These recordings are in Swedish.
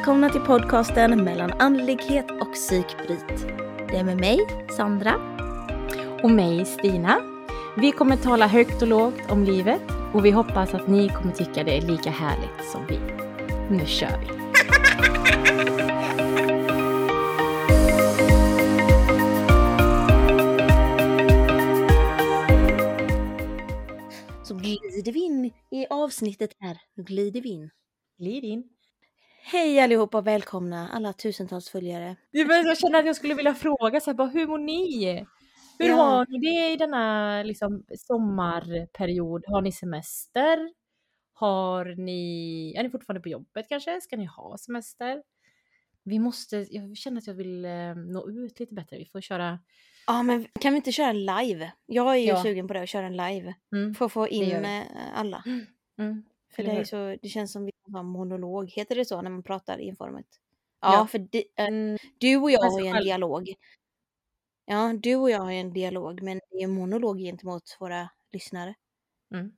välkomna till podcasten mellan andlighet och psykbryt. Det är med mig, Sandra. Och mig, Stina. Vi kommer tala högt och lågt om livet och vi hoppas att ni kommer tycka det är lika härligt som vi. Nu kör vi! Så glider vi in i avsnittet här. Nu glider vi in. Glid in. Hej allihopa och välkomna alla tusentals följare. Jag känner att jag skulle vilja fråga så här, bara, hur mår ni? Hur Ja. har ni det i denna liksom, sommarperiod? Har ni semester? Har ni, är ni fortfarande på jobbet kanske? Ska ni ha semester? Vi måste, jag känner att jag vill eh, nå ut lite bättre. Vi får köra, Ja men kan vi inte köra en live? Jag är ju Ja. sugen på det, att köra en live. mm, För att få in eh, alla. mm, För det, är så, det känns som vi har en monolog. Heter det så när man pratar enformigt? Ja, Ja. för di, Mm, du och jag har ju en dialog. Ja, du och jag har ju en dialog, men det är en monolog gentemot våra lyssnare. Mm.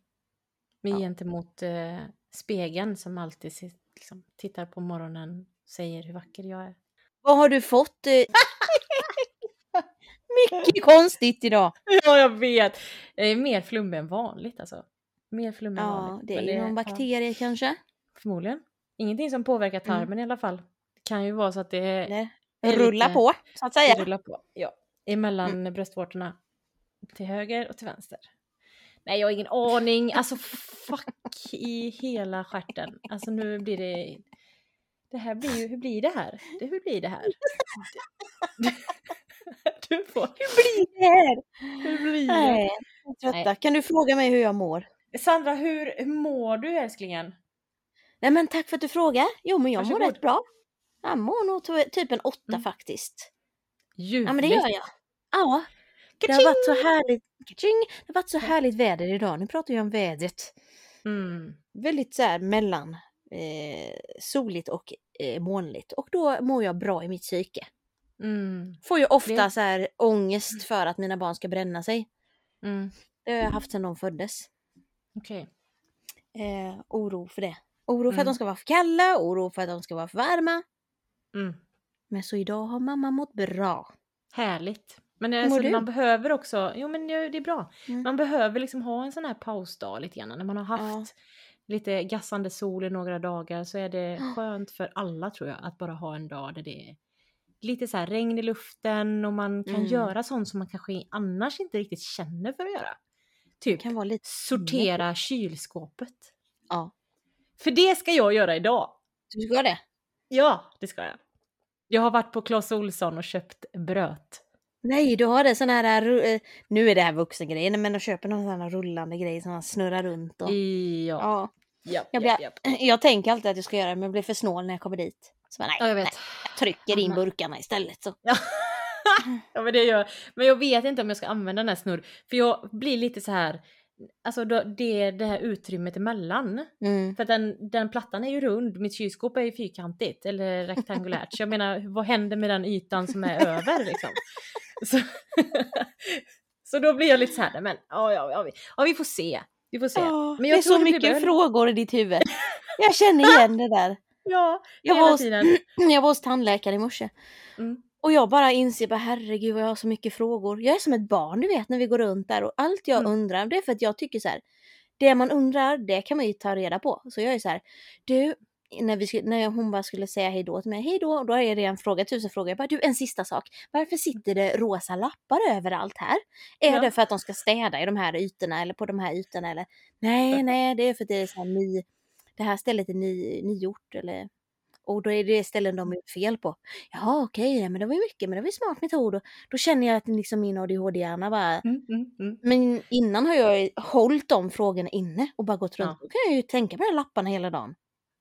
Men Ja. gentemot eh, spegeln som alltid liksom, tittar på morgonen och säger hur vacker jag är. Vad har du fått? eh? Mycket konstigt idag. Ja, jag vet! Jag är mer flummig än vanligt alltså. Mer flummig än Ja, vanligt. det är Men ju någon ja, bakterie kanske. förmodligen. Ingenting som påverkar Mm. tarmen i alla fall. Det kan ju vara så att det är lite- på, så att säga. rullar på. Ja. Emellan Mm. bröstvårtorna. Till höger och till vänster. Nej, jag har ingen aning. Alltså fuck i hela stjärten. Alltså nu blir det... Det här blir ju... Hur blir det här? Det, hur blir det här? Du får... Hur blir det här? Hur blir det? Nej, jag är trötta. Nej. Kan du fråga mig hur jag mår? Sandra, hur, hur mår du älsklingen? Nej men tack för att du frågar. Jo men jag mår Varsågod. rätt bra. Jag mår nog ty- typ en åtta Mm. faktiskt. Ljuvligt. Ja men det gör jag. Ja. Det har varit så härligt. Det har varit så härligt väder idag. Nu pratar jag om vädret. Mm. Väldigt så här mellan eh, soligt och eh, molnigt. Och då mår jag bra i mitt psyke. Mm. Får ju ofta Det- så här ångest för att mina barn ska bränna sig. Mm. Det har jag haft sedan de föddes. Okej. Eh, oro för det. Oro för att Mm. de ska vara för kalla, oro för att de ska vara för varma. Mm. Men så idag har mamma mått bra. Härligt. Men alltså, man behöver också, jo men det är bra. Mm. Man behöver liksom ha en sån här pausdag lite grann. När man har haft lite gassande sol i några dagar så är det Ja. skönt för alla tror jag att bara ha en dag där det är lite så regn i luften och man kan Mm. göra sånt som man kanske annars inte riktigt känner för att göra. Typ kan vara lite... sortera kylskåpet. Ja. För det ska jag göra idag. Du ska det? Ja, det ska jag. Jag har varit på Clas Ohlson och köpt bröt. Nej, du har det sån här... ru- eh, Nu är det här vuxengrejen, men de köper någon sån här rullande grej som man snurrar runt och... Ja. Ja. ja, Jag, ja, blir, ja. jag tänker alltid att jag ska göra det, men jag blir för snål när jag kommer dit. Så nej, ja, jag vet. nej, jag trycker in burkarna istället. Så. Ja. Ja men det gör Men jag vet inte om jag ska använda den här snurr. För jag blir lite så här. Alltså då, det, det här utrymmet emellan. Mm. För den, den plattan är ju rund. Mitt kylskåp är ju fyrkantigt eller rektangulärt. Så jag menar vad händer med den ytan som är över liksom? Så, så då blir jag lite så här. Men ja, ja, ja, vi, ja vi får se. Vi får se. Ja, men det är så mycket väl- frågor i ditt huvud. Jag känner igen det där. Ja, Jag hela var hos- tiden. Jag var hos tandläkaren i morse. Mm. Och jag bara inser bara herregud jag har så mycket frågor. Jag är som ett barn du vet när vi går runt där och allt jag Mm. undrar det är för att jag tycker så här. Det man undrar det kan man ju ta reda på. Så jag är så här. Du, när, vi skulle, när hon bara skulle säga hej då till mig. Hej då. Och då är det en fråga, tusen frågor. Jag bara du en sista sak. Varför sitter det rosa lappar överallt här? Är Ja. det för att de ska städa i de här ytorna eller på de här ytorna eller? Nej, nej det är för att det är så här ny. Det här stället är ny, nygjort eller och då är det ställen de är fel på. Ja okej, nej, men det var ju mycket, men det var ju smart metod. Och då känner jag att liksom min ADHD-hjärna bara... Mm, mm, mm. Men innan har jag hållit de frågorna inne och bara gått runt. Ja. Då kan jag ju tänka på de här lapparna hela dagen.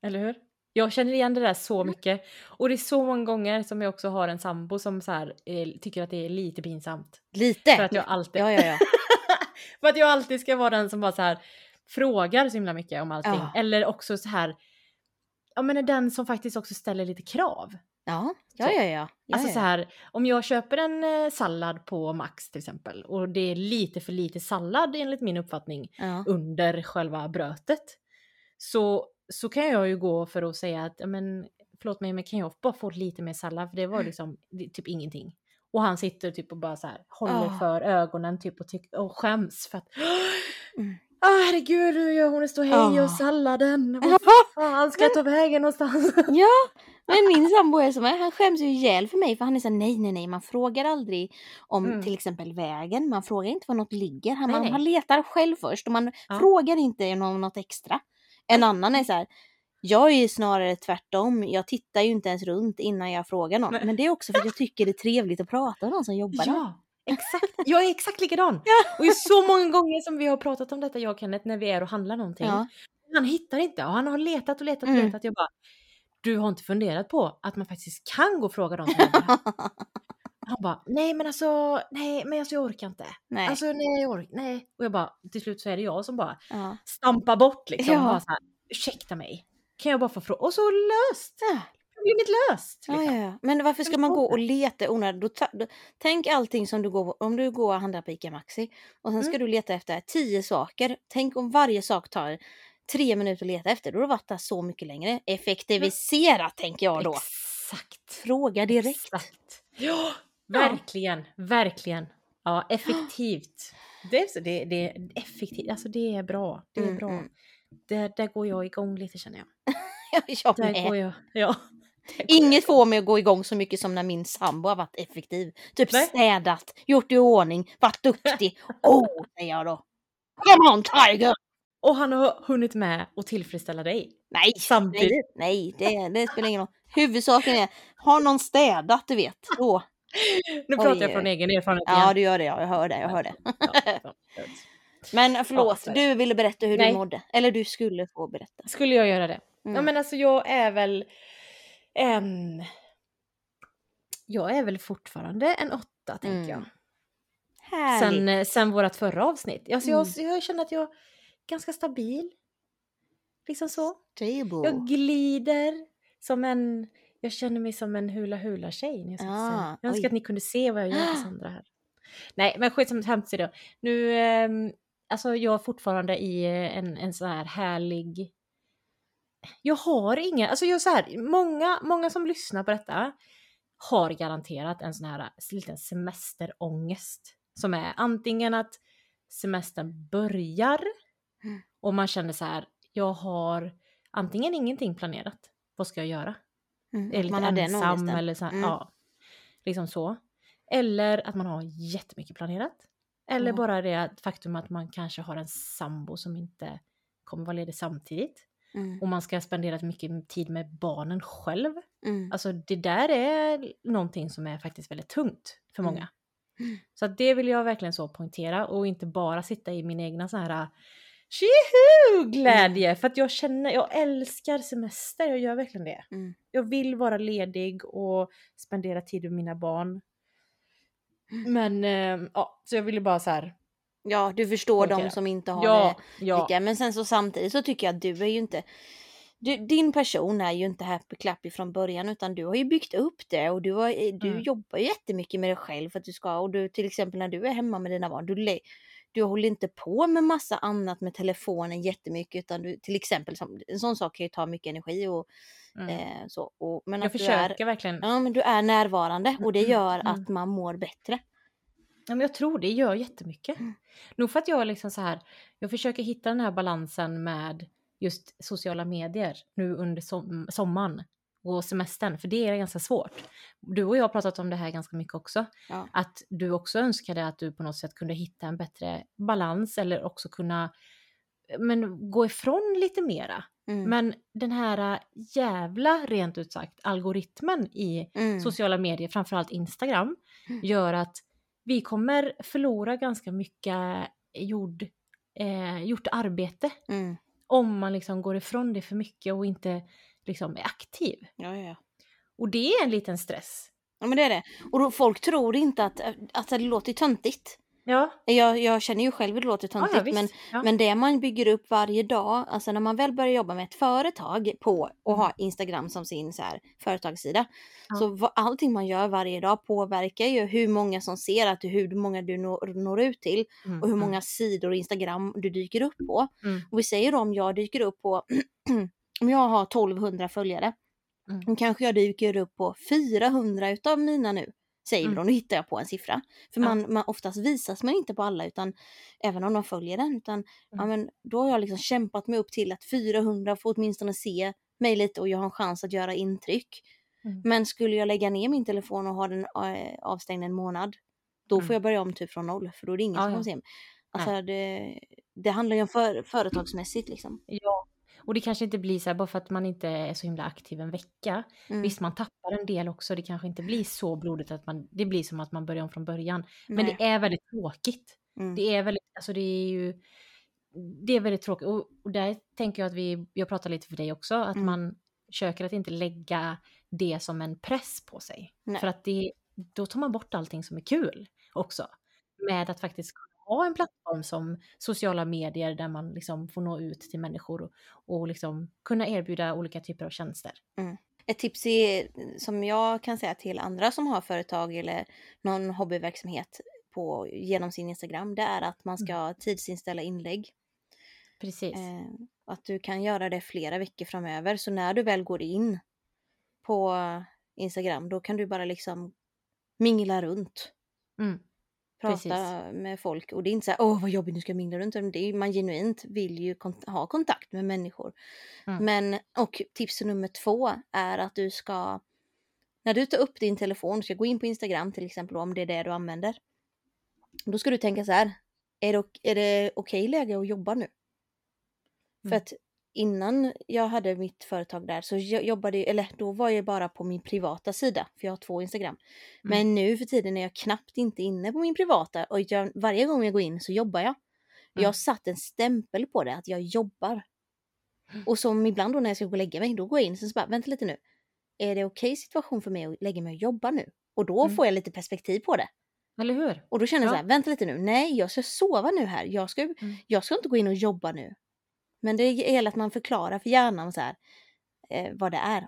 Eller hur? Jag känner igen det där så Mm. mycket. Och det är så många gånger som jag också har en sambo som så här, eh, tycker att det är lite pinsamt. Lite. För att jag alltid... Ja, ja, ja. för att jag alltid ska vara den som bara så här frågar så himla mycket om allting. Ja. Eller också så här... Ja men är den som faktiskt också ställer lite krav. Ja, ja, ja. ja. ja, Alltså ja. så här, om jag köper en eh, sallad på Max till exempel och det är lite för lite sallad enligt min uppfattning under själva brötet. Så, så kan jag ju gå för att säga att ja, men, förlåt mig men kan jag bara få lite mer sallad för det var liksom det, typ ingenting. Och han sitter typ och bara så här håller Ah. för ögonen typ och, tyck, och skäms för att Mm. Ah, herregud, nu gör hon det stå hej Ah. och salladen. Vad fan ska jag ta vägen någonstans? Ja, men min sambo är som han skäms ju ihjäl för mig för han är så nej nej nej man frågar aldrig om Mm. till exempel vägen, man frågar inte var något ligger, han, Nej, man, nej. han letar själv först och man Ja. frågar inte om något extra. En annan är så här, jag är ju snarare tvärtom, jag tittar ju inte ens runt innan jag frågar någon. Nej. Men det är också för att jag tycker det är trevligt att prata med någon som jobbar där. Exakt. Jag är exakt likadan. Och det är så många gånger som vi har pratat om detta jag och Kenneth när vi är och handlar någonting. Ja. Han hittar inte och han har letat och letat och Mm. letat. Jag bara, du har inte funderat på att man faktiskt kan gå och fråga dem som här? Han bara, nej men alltså, nej men alltså jag orkar inte. nej. Alltså nej jag orkar, nej. Och jag bara, till slut så är det jag som bara ja. stampar bort liksom. Ja. Bara så här, ursäkta mig. Kan jag bara få fråga? Och så löst! Ja. Löst! Liksom. ja, ja. Men varför ska man gå och leta då- Tänk allting som du går, om du går och handlar på ICA Maxi och sen ska Mm. du leta efter tio saker. Tänk om varje sak tar tre minuter att leta efter. Då har du varit där så mycket längre. Effektivisera tänker jag då. Exakt. Fråga direkt. Exakt. Ja, verkligen, verkligen. Ja, effektivt. Det är, så, det, det är effektivt, alltså det är bra. Det är Mm, bra. mm. Där, där går jag igång lite känner jag. jag Där med. går jag, ja. Inget får mig att gå igång så mycket som när min sambo har varit effektiv. Typ Nej. städat, gjort i ordning, varit duktig. Oh, säger jag då. Come on Tiger! Och han har hunnit med att tillfredsställa dig. Nej, nej, Samtidigt. nej det, det spelar ingen roll. Huvudsaken är, har någon städat du vet, då. Nu pratar Oj, jag från egen erfarenhet Ja igen. du gör det, ja, jag hör det, jag hör det. Ja, ja, ja. Men förlåt, är det. du ville berätta hur Nej. du mådde. Eller du skulle få berätta. Skulle jag göra det? Ja Mm. men alltså jag är väl en... Jag är väl fortfarande en åtta tänker Mm. jag. Härligt. Sen, eh, sen vårat förra avsnitt. Alltså Mm. jag, jag känner att jag är ganska stabil. Liksom så. Stable. Jag glider som en... Jag känner mig som en hula hula tjej när jag. Ah, Jag önskar oj. att ni kunde se vad jag gör Cassandra här. Nej men skitsamt skämt åsido. Nu, ehm, alltså jag är fortfarande i eh, en, en sån här härlig... Jag har inga, alltså jag så här, många, många som lyssnar på detta har garanterat en sån här liten semesterångest. Som är antingen att semestern börjar Mm. och man känner så här, jag har antingen ingenting planerat, vad ska jag göra? Mm, är lite ensam eller så här, Mm. ja. Liksom så. Eller att man har jättemycket planerat. Eller Ja. bara det faktum att man kanske har en sambo som inte kommer vara ledig samtidigt. Mm. Och man ska spendera mycket tid med barnen själv. Mm. Alltså det där är någonting som är faktiskt väldigt tungt för Mm. många. Mm. Så att det vill jag verkligen så poängtera och inte bara sitta i min egna så här tjihu glädje för att jag känner, jag älskar semester, jag gör verkligen det. Mm. Jag vill vara ledig och spendera tid med mina barn. Mm. Men eh, ja, så jag ville bara så här. Ja, du förstår de Poängtera. som inte har Ja, det ja. lika. Men sen så samtidigt så tycker jag att du är ju inte du, din person är ju inte happy clappy från början utan du har ju byggt upp det och du, har, du Mm. jobbar ju jättemycket med dig själv för att du ska och du till exempel när du är hemma med dina barn du, du håller inte på med massa annat med telefonen jättemycket utan du till exempel som, en sån sak kan ju ta mycket energi och Mm. eh, så. Och, men jag att du är, försöker verkligen. ja, men du är närvarande och det gör Mm. att man mår bättre. Ja, men jag tror det gör jättemycket. Mm. Nog för att jag liksom så här, jag försöker hitta den här balansen med just sociala medier nu under som, sommaren och semestern, för det är ganska svårt. Du och jag har pratat om det här ganska mycket också, Ja. att du också önskade att du på något sätt kunde hitta en bättre balans eller också kunna men, gå ifrån lite mera. Mm. Men den här äh, jävla, rent ut sagt, algoritmen i Mm. sociala medier, framförallt Instagram, Mm. gör att vi kommer förlora ganska mycket gjord, eh, gjort arbete Mm. om man liksom går ifrån det för mycket och inte liksom är aktiv. Ja, ja, ja. Och det är en liten stress. Ja men det är det. Och då, folk tror inte att, att det låter töntigt. Ja, Jag, jag känner ju själv att det låter ja, töntigt ja visst. men, ja. men det man bygger upp varje dag, alltså när man väl börjar jobba med ett företag på och ha Instagram som sin så här, företagssida. Mm. Ja. Så vad, allting man gör varje dag påverkar ju hur många som ser att hur många du når, når ut till Mm, och hur mm, många sidor Instagram du dyker upp på. Mm. Och vi säger då om jag dyker upp på, om jag har 1200 följare Mm. Kanske jag dyker upp på 400 utav mina nu. Säger Mm. då, nu hittar jag på en siffra. För Ja. man, man, oftast visas man inte på alla utan även om de följer den. Utan, ja, Mm. men, då har jag liksom kämpat mig upp till att 400 får åtminstone se mig lite och jag har en chans att göra intryck. Mm. Men skulle jag lägga ner min telefon och ha den eh, avstängd en månad. Då får Mm. jag börja om typ från noll för då är det ingen Ja, som ja. se mig. Alltså det, det handlar ju om för, företagsmässigt liksom. Ja, och det kanske inte blir så här bara för att man inte är så himla aktiv en vecka. Mm. Visst, man tappar en del också. Det kanske inte blir så blodigt att man, det blir som att man börjar om från början. Men Nej. det är väldigt tråkigt. Mm. Det är väldigt, alltså det är ju, det är väldigt tråkigt. Och, och där tänker jag att vi, jag pratar lite för dig också, att Mm. man försöker att inte lägga det som en press på sig. Nej. För att det, då tar man bort allting som är kul också. Med att faktiskt ha en plattform som sociala medier där man liksom får nå ut till människor och, och liksom kunna erbjuda olika typer av tjänster. Ett tips är, som jag kan säga till andra som har företag eller någon hobbyverksamhet på, genom sin Instagram, det är att man ska tidsinställa inlägg. Precis. Eh, att du kan göra det flera veckor framöver. Så när du väl går in på Instagram, då kan du bara liksom mingla runt. Mm. Prata med folk. Och det är inte så här, åh vad jobbigt, nu ska jag mingla runt. Utan Det är, man genuint vill ju kont- ha kontakt med människor. Mm. Men, och tips nummer två är att du ska, när du tar upp din telefon, du ska gå in på Instagram till exempel om det är det du använder. Då ska du tänka så här, är det, är det okej läge att jobba nu? För Mm. att innan jag hade mitt företag där så jo- jobbade jag, eller då var jag bara på min privata sida, för jag har två Instagram. Mm. Men nu för tiden är jag knappt inte inne på min privata och jag, varje gång jag går in så jobbar jag. Jag har Mm. satt en stämpel på det, att jag jobbar. Och som ibland då när jag ska gå och lägga mig, då går jag in och så bara, vänta lite nu. Är det okej situation för mig att lägga mig och jobba nu? Och då Mm. får jag lite perspektiv på det. Eller hur? Och då känner jag Ja. så här, vänta lite nu, nej jag ska sova nu här. Jag ska, Mm. jag ska inte gå in och jobba nu. Men det gäller att man förklarar för hjärnan så här, eh, vad det är.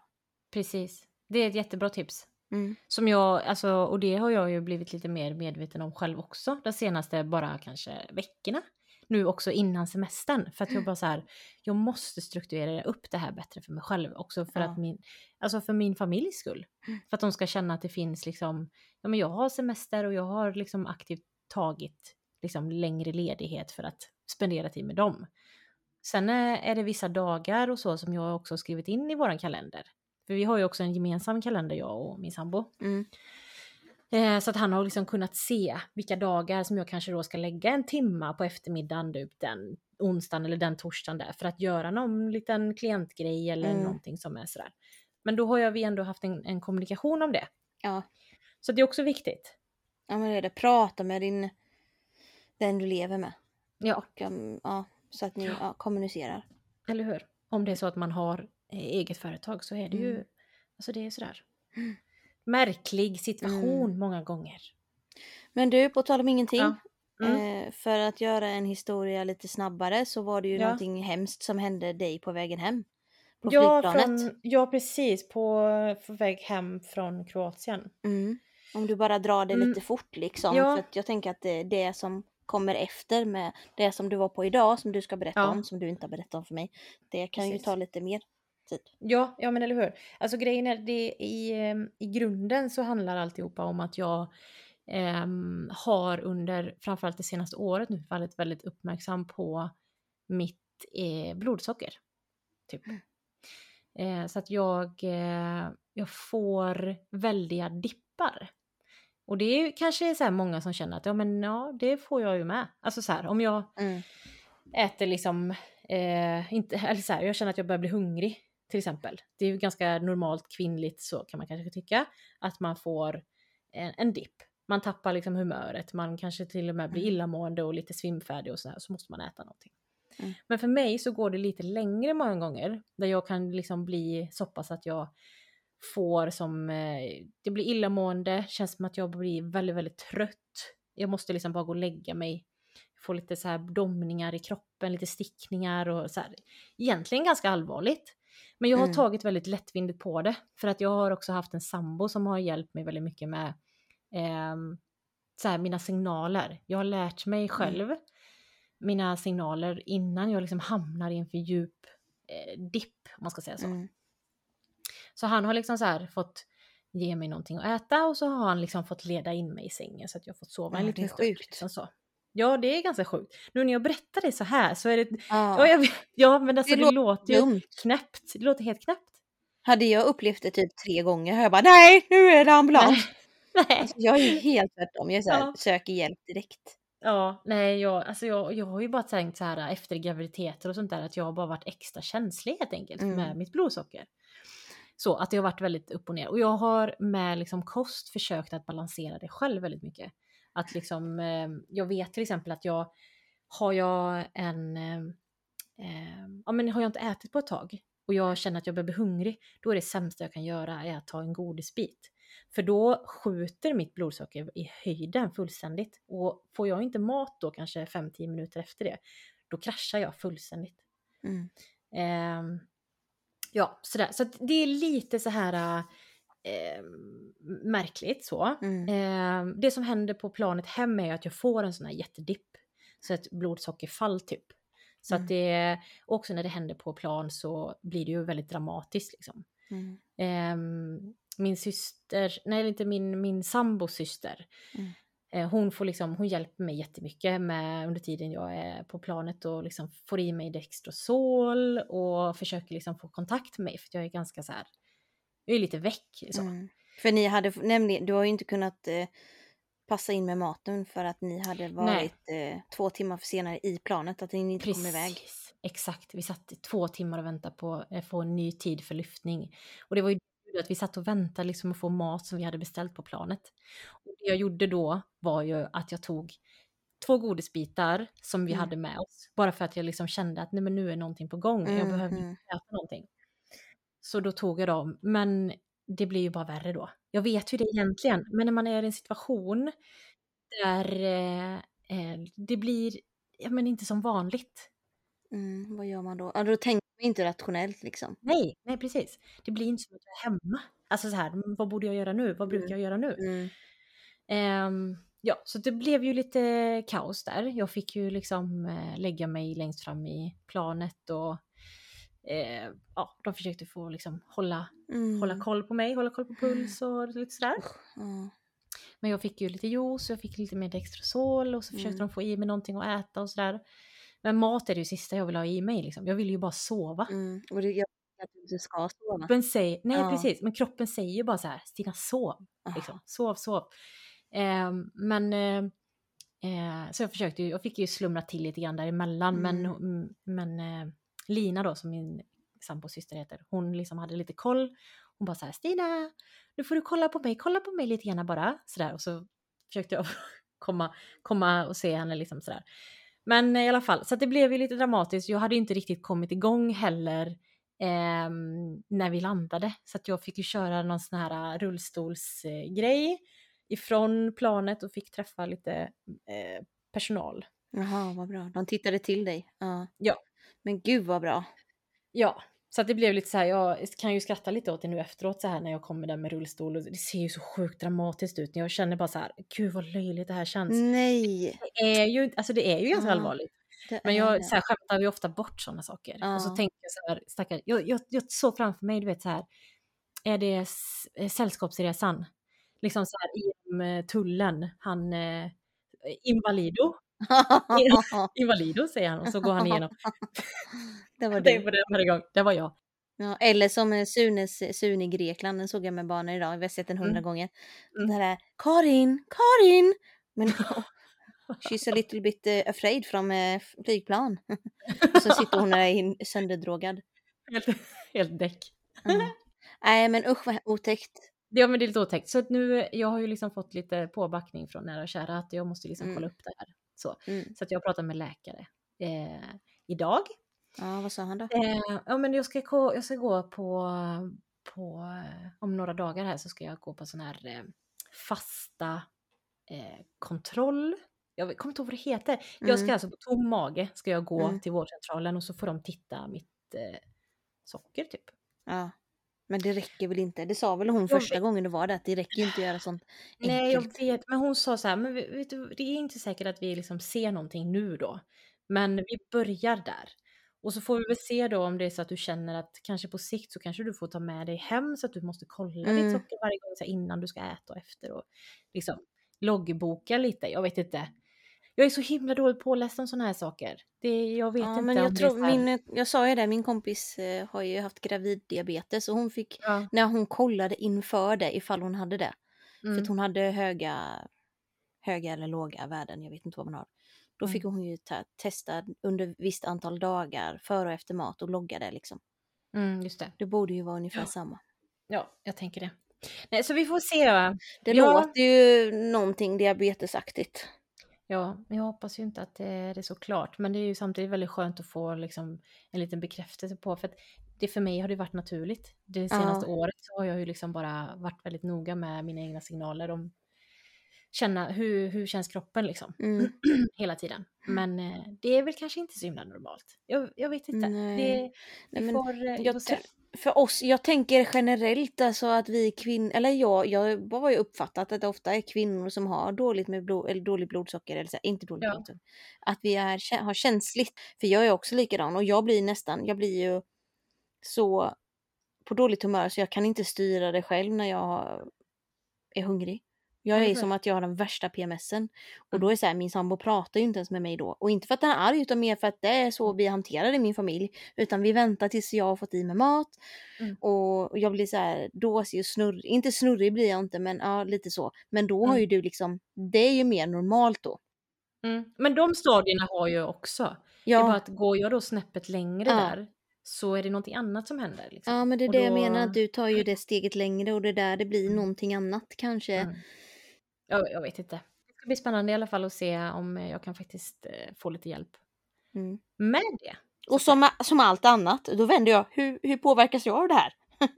Precis. Det är ett jättebra tips. Mm. Som jag, alltså, och det har jag ju blivit lite mer medveten om själv också. De senaste bara kanske veckorna. Nu också innan semestern. För att jag bara så här, jag måste strukturera upp det här bättre för mig själv. Också för Ja. att min, alltså för min familjs skull. Mm. För att de ska känna att det finns liksom, ja men jag har semester och jag har liksom aktivt tagit liksom längre ledighet för att spendera tid med dem. Sen är är det vissa dagar och så som jag också skrivit in i våran kalender. För vi har ju också en gemensam kalender jag och min sambo. Mm. Eh, så att han har liksom kunnat se vilka dagar som jag kanske då ska lägga en timma på eftermiddagen typ den onsdagen eller den torsdagen där för att göra någon liten klientgrej eller Mm. någonting som är sådär. Men då har jag, vi ändå haft en, en kommunikation om det. Ja. Så det är också viktigt. ja, men det är det. Prata med din, den du lever med. Ja, um, ja, så att ni ja, kommunicerar. eller hur? Om det är så att man har eh, eget företag så är det ju, Mm. alltså det är sådär. Mm. Märklig situation Mm. många gånger. Men du, på tal om ingenting. Ja. Mm. Eh, för att göra en historia lite snabbare så var det ju Ja. någonting hemskt som hände dig på vägen hem. På Ja, flygplanet. från, ja, precis. På, på väg hem från Kroatien. Mm. Om du bara drar det Mm. lite fort liksom. Ja. För jag tänker att det, det som kommer efter med det som du var på idag som du ska berätta Ja. om, som du inte har berättat om för mig. Det kan ju Precis. ta lite mer tid. Ja, ja men eller hur. Alltså grejen är, det i, eh, i grunden så handlar alltihopa om att jag ehm, har under framförallt det senaste året nu varit väldigt uppmärksam på mitt eh, blodsocker. Typ. Mm. Eh, så att jag, eh, jag får väldiga dippar. Och det är kanske så många som känner att ja men ja, det får jag ju med. Alltså så här om jag Mm. äter liksom, eh, inte, eller så här, jag känner att jag börjar bli hungrig till exempel. Det är ju ganska normalt kvinnligt så kan man kanske tycka, att man får en, en dipp. Man tappar liksom humöret, man kanske till och med blir Mm. illamående och lite svimfärdig och så här, så måste man äta någonting. Mm. Men för mig så går det lite längre många gånger, där jag kan liksom bli så pass att jag får som, eh, jag blir illamående, känns som att jag blir väldigt, väldigt trött. Jag måste liksom bara gå och lägga mig få lite så här domningar i kroppen, lite stickningar och så här. Egentligen ganska allvarligt. Men jag har Mm. tagit väldigt lättvindigt på det. För att jag har också haft en sambo som har hjälpt mig väldigt mycket med ehm, så här, mina signaler. Jag har lärt mig själv mina signaler innan jag liksom hamnar i en för djup eh, dipp, om man ska säga så. Mm. Så han har liksom så fått ge mig någonting att äta och så har han liksom fått leda in mig i sängen så att jag fått sova en Ja, liten det är stund. Liksom så. Ja, det är ganska sjukt. Nu när jag berättar det så här så är det... Ja, Ja, ja men alltså Det det, låter ju knäppt. Det låter helt knäppt. Hade jag upplevt det typ tre gånger har jag bara nej, nu är det ambulans. Nej. Alltså, jag är ju helt tvärtom. Jag är så här, Ja. söker hjälp direkt. Ja, nej, jag, alltså jag, jag har ju bara tänkt så här efter graviditeter och sånt där att jag har bara varit extra känslig helt enkelt Mm. med mitt blodsocker. Så att det har varit väldigt upp och ner. Och jag har med liksom kost försökt att balansera det själv väldigt mycket. Att liksom, eh, jag vet till exempel att jag, har jag en, eh, eh, ja men har jag inte ätit på ett tag och jag känner att jag börjar bli hungrig, då är det sämsta jag kan göra är att ta en godisbit. För då skjuter mitt blodsocker i höjden fullständigt. Och får jag inte mat då kanske 5-10 minuter efter det, då kraschar jag fullständigt. Mm. Ehm, ja, sådär. Så det är lite så här ehm, märkligt så. Mm. Ehm, det som händer på planet hem är att jag får en sån här jättedipp. Så ett blodsockerfall typ. Så Mm. att det, också när det händer på plan så blir det ju väldigt dramatiskt liksom. Mm. Ehm, min syster, nej inte min, min sambos syster. Eh, hon, får liksom, hon hjälper mig jättemycket med, under tiden jag är på planet och liksom får i mig Dextrosol och försöker liksom få kontakt med mig för jag är ganska så här, jag är lite väck. Så. Mm. För ni hade nämligen, du har ju inte kunnat eh, passa in med maten för att ni hade varit eh, två timmar för senare i planet, att ni inte kom iväg. Exakt, vi satt i två timmar och väntade på att få en ny tid för lyftning. Och det var ju det att vi satt och väntade liksom att få mat som vi hade beställt på planet. Och det jag gjorde då var ju att jag tog två godisbitar som vi Mm. hade med oss. Bara för att jag liksom kände att nej men nu är någonting på gång, jag behöver Mhm. äta någonting. Så då tog jag dem, men det blir ju bara värre då. Jag vet ju det egentligen, men när man är i en situation där eh, eh, det blir ja, men inte som vanligt. Mm, vad gör man då? Ja, då tänker man inte rationellt liksom. Nej, nej precis. Det blir inte som att jag är hemma. Alltså så här, "Mm, vad borde jag göra nu? Vad brukar Mm. jag göra nu? Mm. Ehm, ja, så det blev ju lite kaos där. Jag fick ju liksom eh, lägga mig längst fram i planet och eh, ja, de försökte få liksom hålla, Mm. hålla koll på mig, hålla koll på puls och lite sådär. Ja. Men jag fick ju lite juice, jag fick lite mer Dextrosol och så försökte Mm. de få i mig någonting att äta och sådär. Men mat är det ju sista jag vill ha i mig liksom. Jag vill ju bara sova. Mm. Och det, jag att du ska sova. Kroppen säger, nej Ja. precis, men kroppen säger ju bara så här, Stina sov. Liksom. Sov, sov. Ehm, men eh, eh, så jag försökte ju, jag fick ju slumra till lite grann däremellan men, Mm. mm, men eh, Lina då som min sambos syster heter, hon liksom hade lite koll. Hon bara så här, Stina, nu får du kolla på mig, kolla på mig lite grann bara. Sådär och så försökte jag komma, komma och se henne liksom sådär. Men i alla fall, så det blev ju lite dramatiskt. Jag hade inte riktigt kommit igång heller ehm, när vi landade. Så att jag fick ju köra någon sån här rullstolsgrej ifrån planet och fick träffa lite eh, personal. Jaha, vad bra. De tittade till dig. Ja. Ja. Men gud vad bra. Ja, så att det blev lite så här, jag kan ju skratta lite åt det nu efteråt så här när jag kommer där med rullstol och det ser ju så sjukt dramatiskt ut. Jag känner bara så här, gud vad löjligt det här känns. Nej. Det är ju, alltså det är ju ganska Ja, allvarligt. det Men jag så här, skämtar ju ofta bort sådana saker. Och så tänker jag så här, stackare, jag, jag, jag såg framför mig, du vet så här, är det eh, Sällskapsresan? Liksom så här i eh, tullen, han eh, Invalido, Invalido säger han och så går han igenom. det var Jag du. på det varje gång, det var jag. Ja, eller som eh, Sunes, Sune i Grekland, den såg jag med barnen idag, vi har sett den hundra Mm. gånger. Mm. Den där Karin, Karin! Men she's a little bit eh, afraid from eh, flygplan. och så sitter hon där sönderdrogad. Helt, helt däck. Mm. Nej men usch vad otäckt. Ja men det är lite otäckt. Så att nu, jag har ju liksom fått lite påbackning från nära och kära att jag måste liksom Mm. kolla upp det här. Så, Mm. så att jag pratar med läkare eh, idag. Ja vad sa han då? Eh, ja men jag ska, gå- jag ska gå på, på, om några dagar här så ska jag gå på sån här eh, fasta eh, kontroll. Jag kommer inte ihåg vad det heter. Jag ska Mm. alltså på tom mage ska jag gå Mm. till vårdcentralen och så får de titta mitt eh, socker typ. Ja. Men det räcker väl inte? Det sa väl hon Jag första vet. gången du var där, att det räcker inte att göra sånt Nej, jag enkelt. vet. Men hon sa så här, men vet du, det är inte säkert att vi liksom ser någonting nu då. Men vi börjar där. Och så får vi väl se då om det är så att du känner att kanske på sikt så kanske du får ta med dig hem så att du måste kolla Mm. ditt socker varje gång så innan du ska äta och efter och liksom loggboka lite. Jag vet inte. Jag är så himla dåligt påläst om sådana här saker. Det, jag vet Ja, inte men jag, tror, min, jag sa ju det, min kompis eh, har ju haft graviddiabetes och hon fick, ja, när hon kollade inför det, ifall hon hade det, för mm, att hon hade höga, höga eller låga värden, jag vet inte vad man har. Då fick hon ju ta, testa under visst antal dagar före och efter mat och logga det liksom. mm, just det. Det borde ju vara ungefär Ja. samma. Ja, jag tänker det. Nej, så vi får se. va. Det Ja. låter ju någonting diabetesaktigt. Ja, jag hoppas ju inte att det är så klart. Men det är ju samtidigt väldigt skönt att få liksom en liten bekräftelse på. För att det för mig har det varit naturligt. Det senaste året så har jag ju liksom bara varit väldigt noga med mina egna signaler om känna hur, hur känns kroppen liksom Mm. hela tiden. Men eh, det är väl kanske inte så himla normalt. Jag, jag vet inte. Nej. Det, Nej, men får, eh, jag för oss, jag tänker generellt alltså att vi kvinnor, eller jag, jag har ju uppfattat att det ofta är kvinnor som har dåligt med blod, eller dålig blodsocker, eller så, inte dåligt Ja. blodsocker. Att vi är, har känsligt, för jag är också likadan och jag blir nästan, jag blir ju så på dåligt humör så jag kan inte styra det själv när jag är hungrig. Jag är som att jag har den värsta PMSen. Och Mm. då är så här, min sambo pratar ju inte ens med mig då. Och inte för att han är arg utan mer för att det är så vi hanterar det i min familj. Utan vi väntar tills jag har fått i mig mat. Mm. Och jag blir så här dåsig och snurrig. Inte snurrig blir jag inte men ja lite så. Men då har Mm. ju du liksom, det är ju mer normalt då. Mm. Men de stadierna har jag också. Det är bara Ja, att går jag då snäppet längre Ja. där så är det någonting annat som händer. Liksom. ja men det är Och det jag då- menar. Att du tar ju det steget längre och det är där det blir Mm. någonting annat kanske. Mm. Jag, jag vet inte. Det ska bli spännande i alla fall att se om eh, jag kan faktiskt eh, få lite hjälp Mm. med det. Och som, som allt annat, då vänder jag, hur, hur påverkas jag av det här?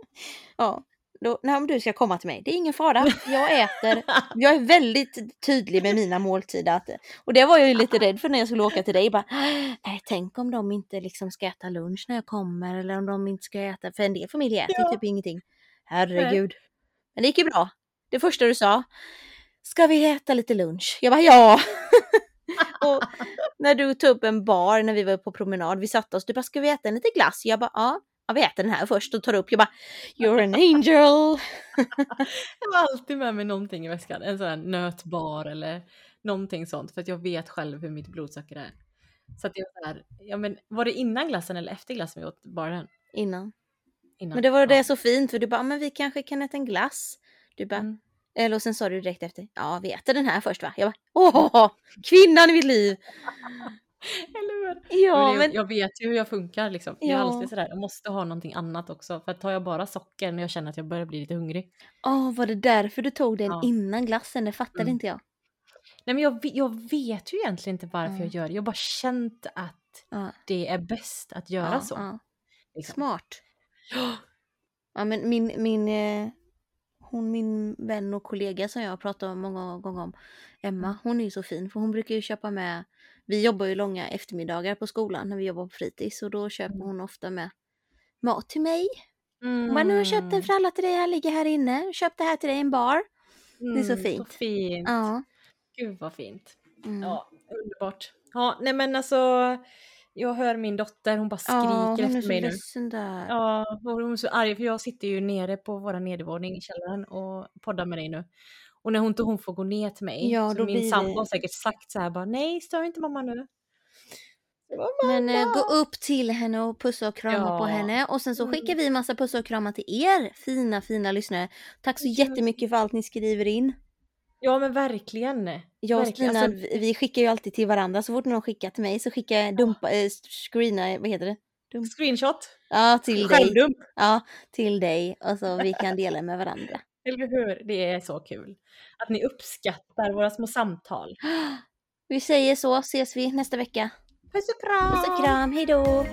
ja, då, nej, om du ska komma till mig, det är ingen fara. Jag äter, jag är väldigt tydlig med mina måltider. Och det var jag ju lite rädd för när jag skulle åka till dig. Bara, nej, tänk om de inte liksom ska äta lunch när jag kommer eller om de inte ska äta, för en del familjer äter Ja. typ ingenting. Herregud. Men det gick ju bra. Det första du sa, ska vi äta lite lunch? Jag bara ja. och när du tog upp en bar när vi var på promenad, vi satte oss, du bara ska vi äta en lite glass? Jag bara ja, ja vi äter den här först och tar upp, jag bara you're an angel. Jag har alltid med mig någonting i väskan. En sån här nötbar eller någonting sånt. För att jag vet själv hur mitt blodsocker är. Så att så här, ja men var det innan glassen eller efter glassen vi åt baren? Innan. Innan. Men det var Ja. det så fint för du bara, men vi kanske kan äta en glass. Du bara, Mm. Eller och sen sa du direkt efter, ja vi äter den här först va? Jag bara, åh, kvinnan i mitt liv. Eller hur? Ja men jag, vet ju hur jag funkar liksom. Jag är Ja. alltid sådär, jag måste ha någonting annat också. För tar jag bara socker när jag känner att jag börjar bli lite hungrig. åh var det därför du tog den Ja. innan glassen? Det fattade Mm. inte jag. Nej men jag, jag vet ju egentligen inte varför Ja. jag gör det. Jag har bara känt att Ja, det är bäst att göra ja, så. ja. Liksom. Smart. Ja men min, min, eh, hon min vän och kollega som jag har pratat om många gånger om, Emma, Mm. hon är ju så fin för hon brukar ju köpa med, vi jobbar ju långa eftermiddagar på skolan när vi jobbar på fritids och då köper Mm. hon ofta med mat till mig. Mm. Hon bara, nu har jag köpt en fralla till dig, här ligger här inne, köp det här till dig i en bar. är så Mm, fint. Så fint. Ja. Gud vad fint. Mm. Ja, underbart. Ja, nej men alltså. Jag hör min dotter, hon bara skriker ja, hon är efter så mig nu. ledsen där. Ja, och hon är så arg för jag sitter ju nere på våra nedervåning i källaren och poddar med dig nu. Och när hon inte hon får gå ner till mig, Ja, så min sambo har säkert sagt så här bara nej, stör inte mamma nu. Men "Mamma!" gå upp till henne och pussa och krama på Ja. henne. Och sen så Mm. skickar vi massa pussar och kramar till er fina, fina lyssnare. Tack så Ja. jättemycket för allt ni skriver in. Ja men verkligen. Jag och Stina, alltså- vi- skickar ju alltid till varandra. Så fort någon skickar till mig så skickar jag dumpa, eh, screena, vad heter det? Dum. Screenshot, Ja, till dig. skärmdump. Ja, till dig. Och så vi kan dela med varandra. Eller hur? Det är så kul. Att ni uppskattar våra små samtal. Vi säger så, ses vi nästa vecka. Puss och kram! Puss och kram, hejdå!